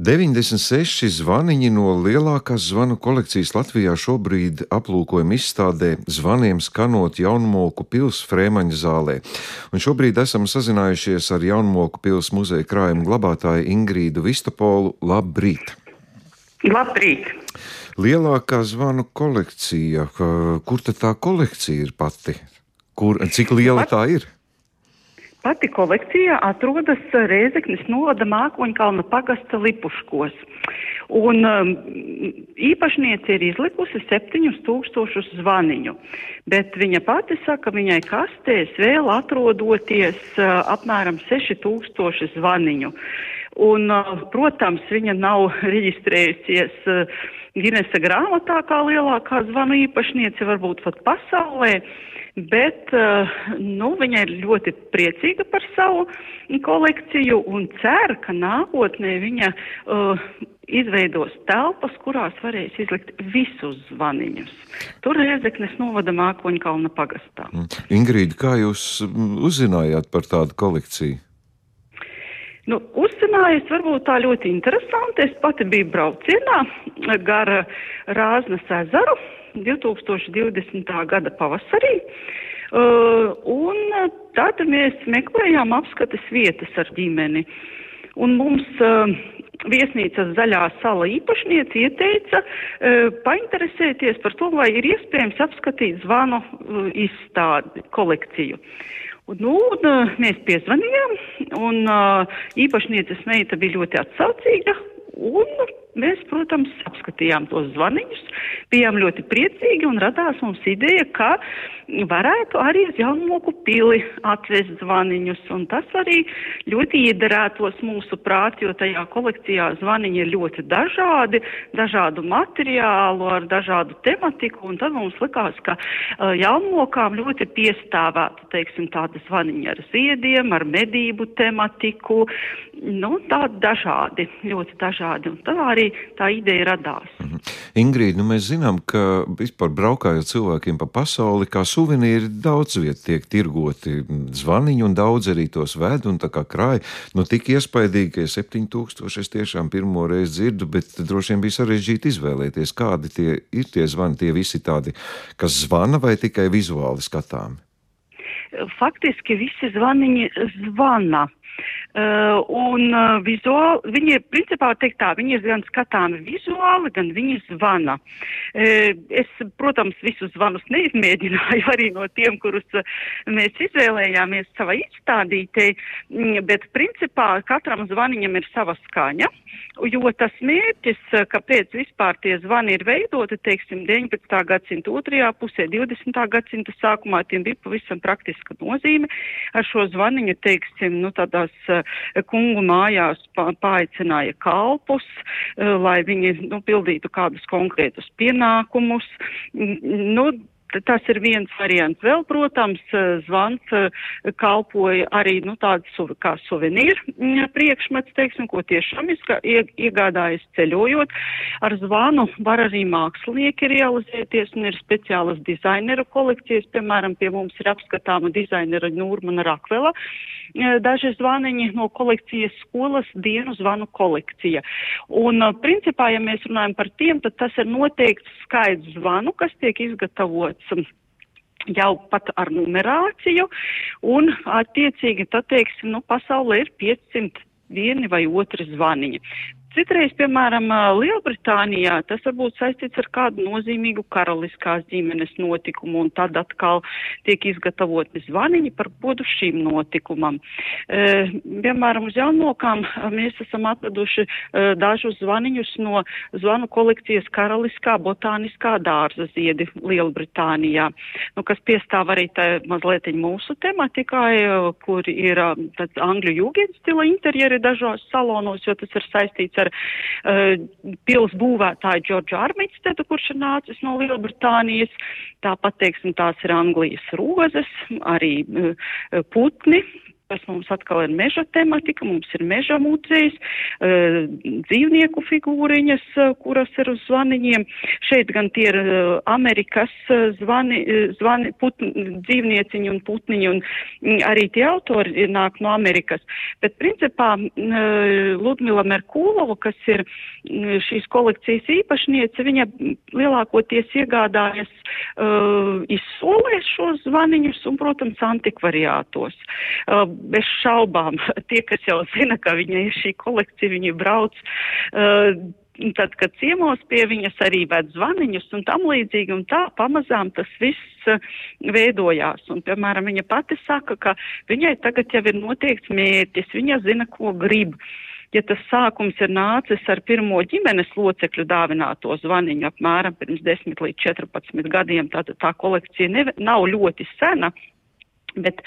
96 zvaniņi no lielākās zvanu kolekcijas Latvijā šobrīd aplūkojam izstādē Zvaniem skanot Jaunmoku pils Frēmaņa zālē. Un šobrīd esam sazinājušies ar Jaunmoku pils muzeja krājuma glabātāju Ingrīdu Vistapolu. Labrīt! Labrīt! Lielākā zvanu kolekcija, kur tad tā kolekcija ir pati? Kur, cik liela tā ir? Pati kolekcija atrodas Rēzeknes novada Mākoņkalna pagasta Lipuškos. Un um, īpašniece ir izlikusi 7000 zvaniņu, bet viņa pati saka, viņai kastēs vēl atrodoties uh, apmēram 6000 zvaniņu. Un, uh, protams, viņa nav reģistrējusies uh, Ginesa grāmatā kā lielākā zvanu īpašniece, varbūt pat pasaulē. Bet eh, nu, viņa ir ļoti priecīga par savu kolekciju un cer, ka nākotnē viņa uh, izveidos telpas, kurās varēs izlikt visus zvaniņus. Tur Riezeknes novada Mākoņa kalna pagastā. Mm. Ingrīda, kā jūs mm, uzzinājāt par tādu kolekciju? Nu, uzzināju, es varbūt tā ļoti interesanti. Es pati biju braucienā gar Rāznas ezeru 2020. gada pavasarī. Uh, un tad mēs meklējām apskates vietas ar ģimeni. Un mums uh, viesnīcas zaļā sala īpašniece ieteica uh, painteresēties par to, vai ir iespējams apskatīt zvanu uh, izstādi kolekciju. Nu, un, uh, mēs piezvanījām, un uh, īpašnieces meita bija ļoti atsaucīga, un Mēs, protams, apskatījām tos zvaniņus, bijām ļoti priecīgi un radās mums ideja, ka varētu arī uz Jaunmoku pili atvest zvaniņus, un tas arī ļoti iederētos mūsu prāt, jo tajā kolekcijā zvaniņi ir ļoti dažādi, dažādu materiālu, ar dažādu tematiku, un tad mums likās, ka Jaunmokām ļoti piestāvētu, teiksim, tādi zvaniņi ar ziediem, ar medību tematiku, nu, tādi dažādi, ļoti dažādi, un tā arī arī tā ideja radās. Mhm. Ingrīda, nu mēs zinām, ka vispār braukājot cilvēkiem pa pasauli, kā suvenīri daudz viet tiek tirgoti zvaniņi un daudz arī tos ved un tā kā krāja. Nu tik iespaidīgi, ka 7000 es tiešām pirmo reizi dzirdu, bet droši vien bija sarežģīti izvēlēties, kādi tie ir tie zvani, tie visi tādi, kas zvana vai tikai vizuāli skatāmi. Faktiski visi zvaniņi zvana. Uh, un uh, vizuāli, viņi ir principā teikt tā, viņi ir gan skatāmi vizuāli, gan viņi zvana. Uh, es, protams, visus zvanus neizmēģināju arī no tiem, kurus uh, mēs izvēlējāmies savā izstādītē, mm, bet principā katram zvaniņam ir sava skaņa, jo tas mērķis, uh, kāpēc vispār tie zvani ir veidoti, teiksim, 19. gadsimta otrajā pusē, 20. gadsimta sākumā, tiem bija pavisam praktiska nozīme. Ar šo zvaniņu, teiksim, nu tādās uh, kungu mājās paaicināja kalpus, eh, lai viņi nu, pildītu kādus konkrētus pienākumus. Nu, Tas ir viens variants. Vēl, protams, eh, zvans eh, kalpoja arī nu, tāds kā suvenīru mm, priekšmets, teiksim, ko tiešām iegādājas ceļojot. Ar zvanu var arī mākslinieki realizēties un ir speciālas dizaineru kolekcijas. Piemēram, pie mums ir apskatāma dizainera Nūrmana Rakvela. Eh, daži zvaniņi no kolekcijas skolas dienu zvanu kolekcija. Un, principā, ja mēs runājam par tiem, tad tas ir noteikts skaits zvanu, kas tiek izgatavots noteikts jau pat ar numerāciju, un attiecīgi, tad, teiksim, nu, pasaulē ir 500 vieni vai otri zvaniņi. Citreiz, piemēram, Lielbritānijā tas varbūt saistīts ar kādu nozīmīgu karaliskās ģimenes notikumu, un tad atkal tiek izgatavoti zvaniņi par godu šīm notikumam. E, piemēram, uz jaunokām mēs esam atraduši e, dažus zvaniņus no zvanu kolekcijas karaliskā botāniskā dārza ziedi Lielbritānijā, nu, kas piestāv arī tā mazliet mūsu tematikai, kur ir tāds angļu jūgenstila interjeri dažos salonos, jo tas ir saistīts ar uh, pils būvētāju Džordžu Armitstedu, kurš ir nācis no Lielbritānijas. Tāpat, teiksim, tās ir Anglijas rozes, arī uh, putni, kas mums atkal ir meža tematika, mums ir meža muzejs, uh, dzīvnieku figūriņas, uh, kuras ir uz zvaniņiem. Šeit gan tie ir uh, Amerikas zvani, zvani putni, dzīvnieciņi un putniņi, un mm, arī tie autori nāk no Amerikas. Bet principā Ludmila Merkūlova, kas ir mm, šīs kolekcijas īpašniece, viņa lielākoties iegādājas izsolēs šos zvaniņus un, protams, antikvariātos. Bez šaubām, tie, kas jau zina, ka viņai ir šī kolekcija, viņi brauc. Uh, tad, kad ciemos pie viņas arī ved zvaniņus un tam līdzīgi, un tā pamazām tas viss uh, veidojās. Un, piemēram, viņa pati saka, ka viņai tagad jau ir noteikts mērķis, viņa zina, ko grib. Ja tas sākums ir nācis ar pirmo ģimenes locekļu dāvināto zvaniņu apmēram pirms 10 līdz 14 gadiem, tad tā kolekcija nav ļoti sena. Bet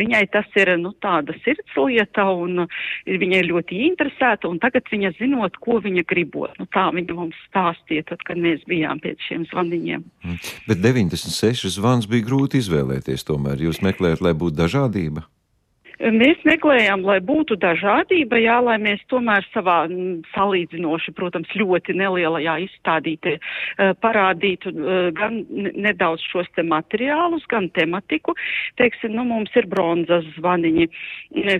viņai tas ir nu, tāda sirdslieta, un viņa ir ļoti interesēta, tagad viņa zinot, ko viņa gribot. Nu, tā viņa mums stāstīja, tad, kad mēs bijām pēc šiem zvaniņiem. Mm. Bet 96 zvans bija grūti izvēlēties, tomēr jūs meklējat, lai būtu dažādība. Mēs meklējām, lai būtu dažādība, jā, lai mēs tomēr savā salīdzinoši, protams, ļoti nelielajā izstādītē parādītu gan nedaudz šos te materiālus, gan tematiku. Teiksim, nu, mums ir bronzas zvaniņi,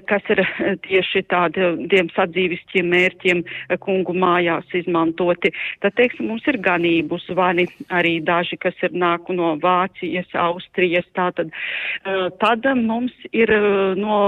kas ir tieši tādiem sadzīvistiem mērķiem kungu mājās izmantoti. Tad, teiksim, mums ir ganību zvani, arī daži, kas ir nāku no Vācijas, Austrijas, tātad. Tad mums ir no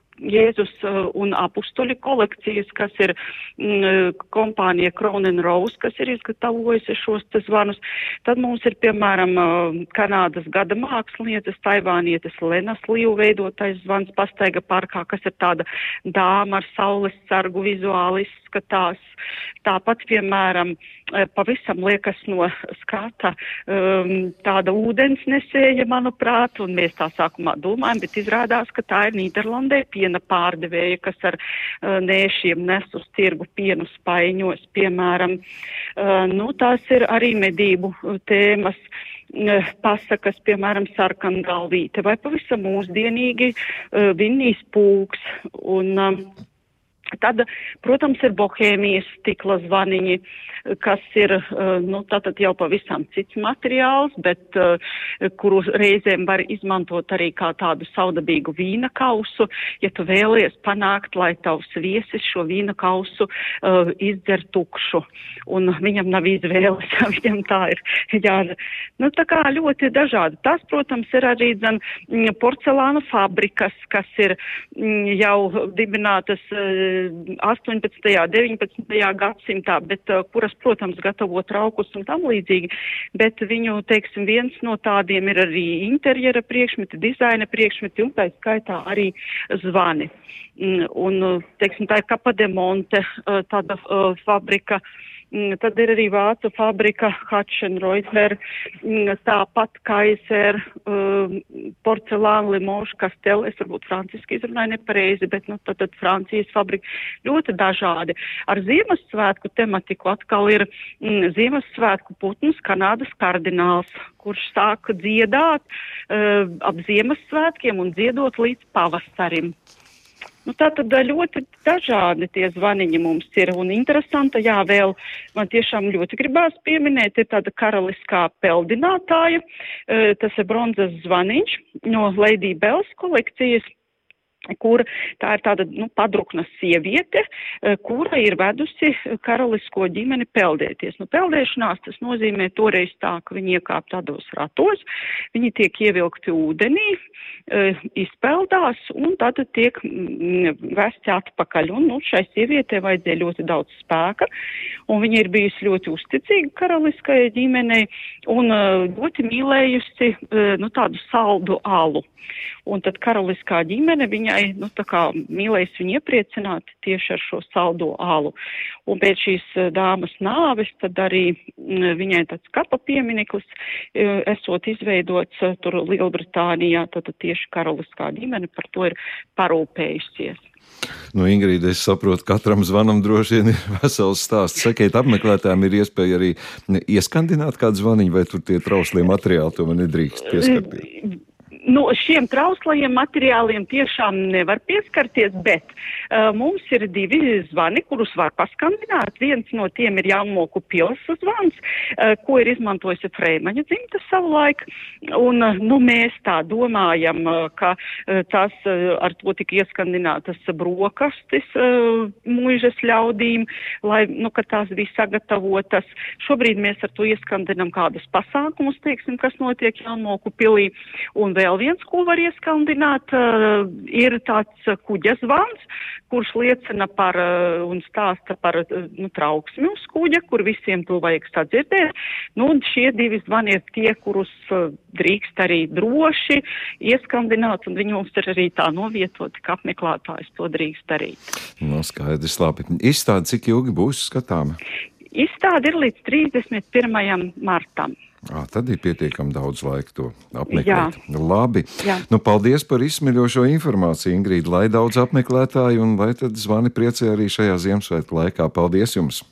Jēzus uh, un apustuļu kolekcijas, kas ir mm, kompānija Crown Rose, kas ir izgatavojusi šos zvanus. Tad mums ir, piemēram, uh, Kanādas gada mākslinieces, taivānietes Lenas Līvu veidotais zvans pastaiga parkā, kas ir tāda dāma ar saules sargu vizuāli izskatās. Tāpat, piemēram, uh, pavisam liekas no skata um, tāda ūdens nesēja, manuprāt, un mēs tā sākumā domājam, bet izrādās, ka tā ir Nīderlandē piena piena pārdevēja, kas ar uh, nēšiem nes uz tirgu pienu spaiņos, piemēram. Uh, nu, tās ir arī medību uh, tēmas pasakas, piemēram, sarkangalvīte vai pavisam mūsdienīgi vinnīs pūks. Un, uh, Tad, protams, ir bohēmijas stikla zvaniņi, kas ir, eh, nu, jau pavisam cits materiāls, bet uh, kuru reizēm var izmantot arī kā tādu saudabīgu vīna kausu, ja tu vēlies panākt, lai tavs viesis šo vīna kausu uh, izdzer tukšu, un viņam nav izvēles, viņam tā ir jādara. Nu, tā kā ļoti dažādi. Tas, protams, ir arī, mm, porcelāna fabrikas, kas ir m, mm, jau dibinātas uh, 18. un 19. gadsimtā, bet uh, kuras, protams, gatavo traukus un tam līdzīgi, bet viņu, teiksim, viens no tādiem ir arī interjera priekšmeti, dizaina priekšmeti un tā skaitā arī zvani. Mm, un, teiksim, tā ir Kapademonte, uh, tāda uh, fabrika. Uh, tad ir arī vācu fabrika Hatschenreuter, mm, tāpat Kaiser, um, porcelāna Limoša Kastel, es varbūt franciski izrunāju nepareizi, bet nu, tad, tad Francijas fabrika ļoti dažādi. Ar Ziemassvētku tematiku atkal ir mm, Ziemassvētku putns Kanādas kardināls, kurš sāka dziedāt uh, ap Ziemassvētkiem un dziedot līdz pavasarim. Nu, tā tad ļoti dažādi tie zvaniņi mums ir un interesanti. Jā, vēl man tiešām ļoti gribās pieminēt, ir tāda karaliskā peldinātāja, tas ir bronzas zvaniņš no Lady Bells kolekcijas kur tā ir tāda nu, padrukna sieviete, eh, kura ir vedusi karalisko ģimeni peldēties. Nu, peldēšanās tas nozīmē toreiz tā, ka viņi iekāp tādos ratos, viņi tiek ievilkti ūdenī, eh, izpeldās un tad tiek mm, vesti atpakaļ. Un nu, šai sievietē vajadzēja ļoti daudz spēka, un viņa ir bijusi ļoti uzticīga karaliskajai ģimenei un eh, ļoti mīlējusi nu, tādu saldu alu. Un tad karaliskā ģimene viņai, nu, tā kā mīlēs viņu iepriecināt tieši ar šo saldo ālu. Un pēc šīs eh, dāmas nāves tad arī mm, viņai tāds kapa piemineklis eh, esot izveidots eh, tur Lielbritānijā, tad tieši karaliskā ģimene par to ir parūpējusies. Nu, Ingrīda, es saprotu, katram zvanam droši vien ir vesels stāsts. Sakiet, apmeklētājiem ir iespēja arī ieskandināt kādu zvaniņu, vai tur tie trauslie materiāli to man nedrīkst pieskarties? Nu, šiem trauslajiem materiāliem tiešām nevar pieskarties, bet uh, mums ir divi zvani, kurus var paskandināt. Viens no tiem ir Jāmoku pils zvans, uh, ko ir izmantojusi Freimaņa dzimta savulaik. Un, uh, nu, mēs tā domājam, uh, ka uh, tas uh, ar to tika ieskandinātas brokastis uh, mūžas ļaudīm, lai, nu, ka tās bija sagatavotas. Šobrīd mēs ar to ieskandinam kādus pasākumus, teiksim, kas notiek Jāmoku pilī. Un vēl viens, ko var ieskandināt, uh, ir tāds kuģa zvans, kurš liecina par uh, un stāsta par nu, trauksmi uz kuģa, kur visiem to vajag sadzirdēt. Nu, un šie divi zvani ir tie, kurus drīkst arī droši ieskandināt, un viņi mums ir arī tā novietoti, ka apmeklētājs to drīkst darīt. No skaidrs, labi. Izstāde, cik ilgi būs skatāma? Izstāde ir līdz 31. martam. À, tad ir pietiekami daudz laika to apmeklēt. Jā. Labi. Jā. Nu, paldies par izsmeļošo informāciju, Ingrīda. Lai daudz apmeklētāju un lai tad zvani priecē arī šajā Ziemassvētku laikā. Paldies jums!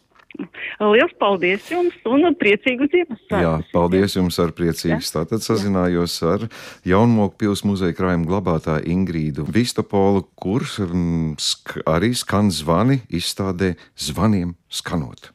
Lielas paldies jums un priecīgu Ziemassvētku! Jā, paldies jums ar priecīgs. Ja? Tātad sazinājos ar Jaunmoku pils muzeja krājuma glabātāju Ingrīdu Vistopolu, kurš sk arī skan zvani izstādē zvaniem skanot.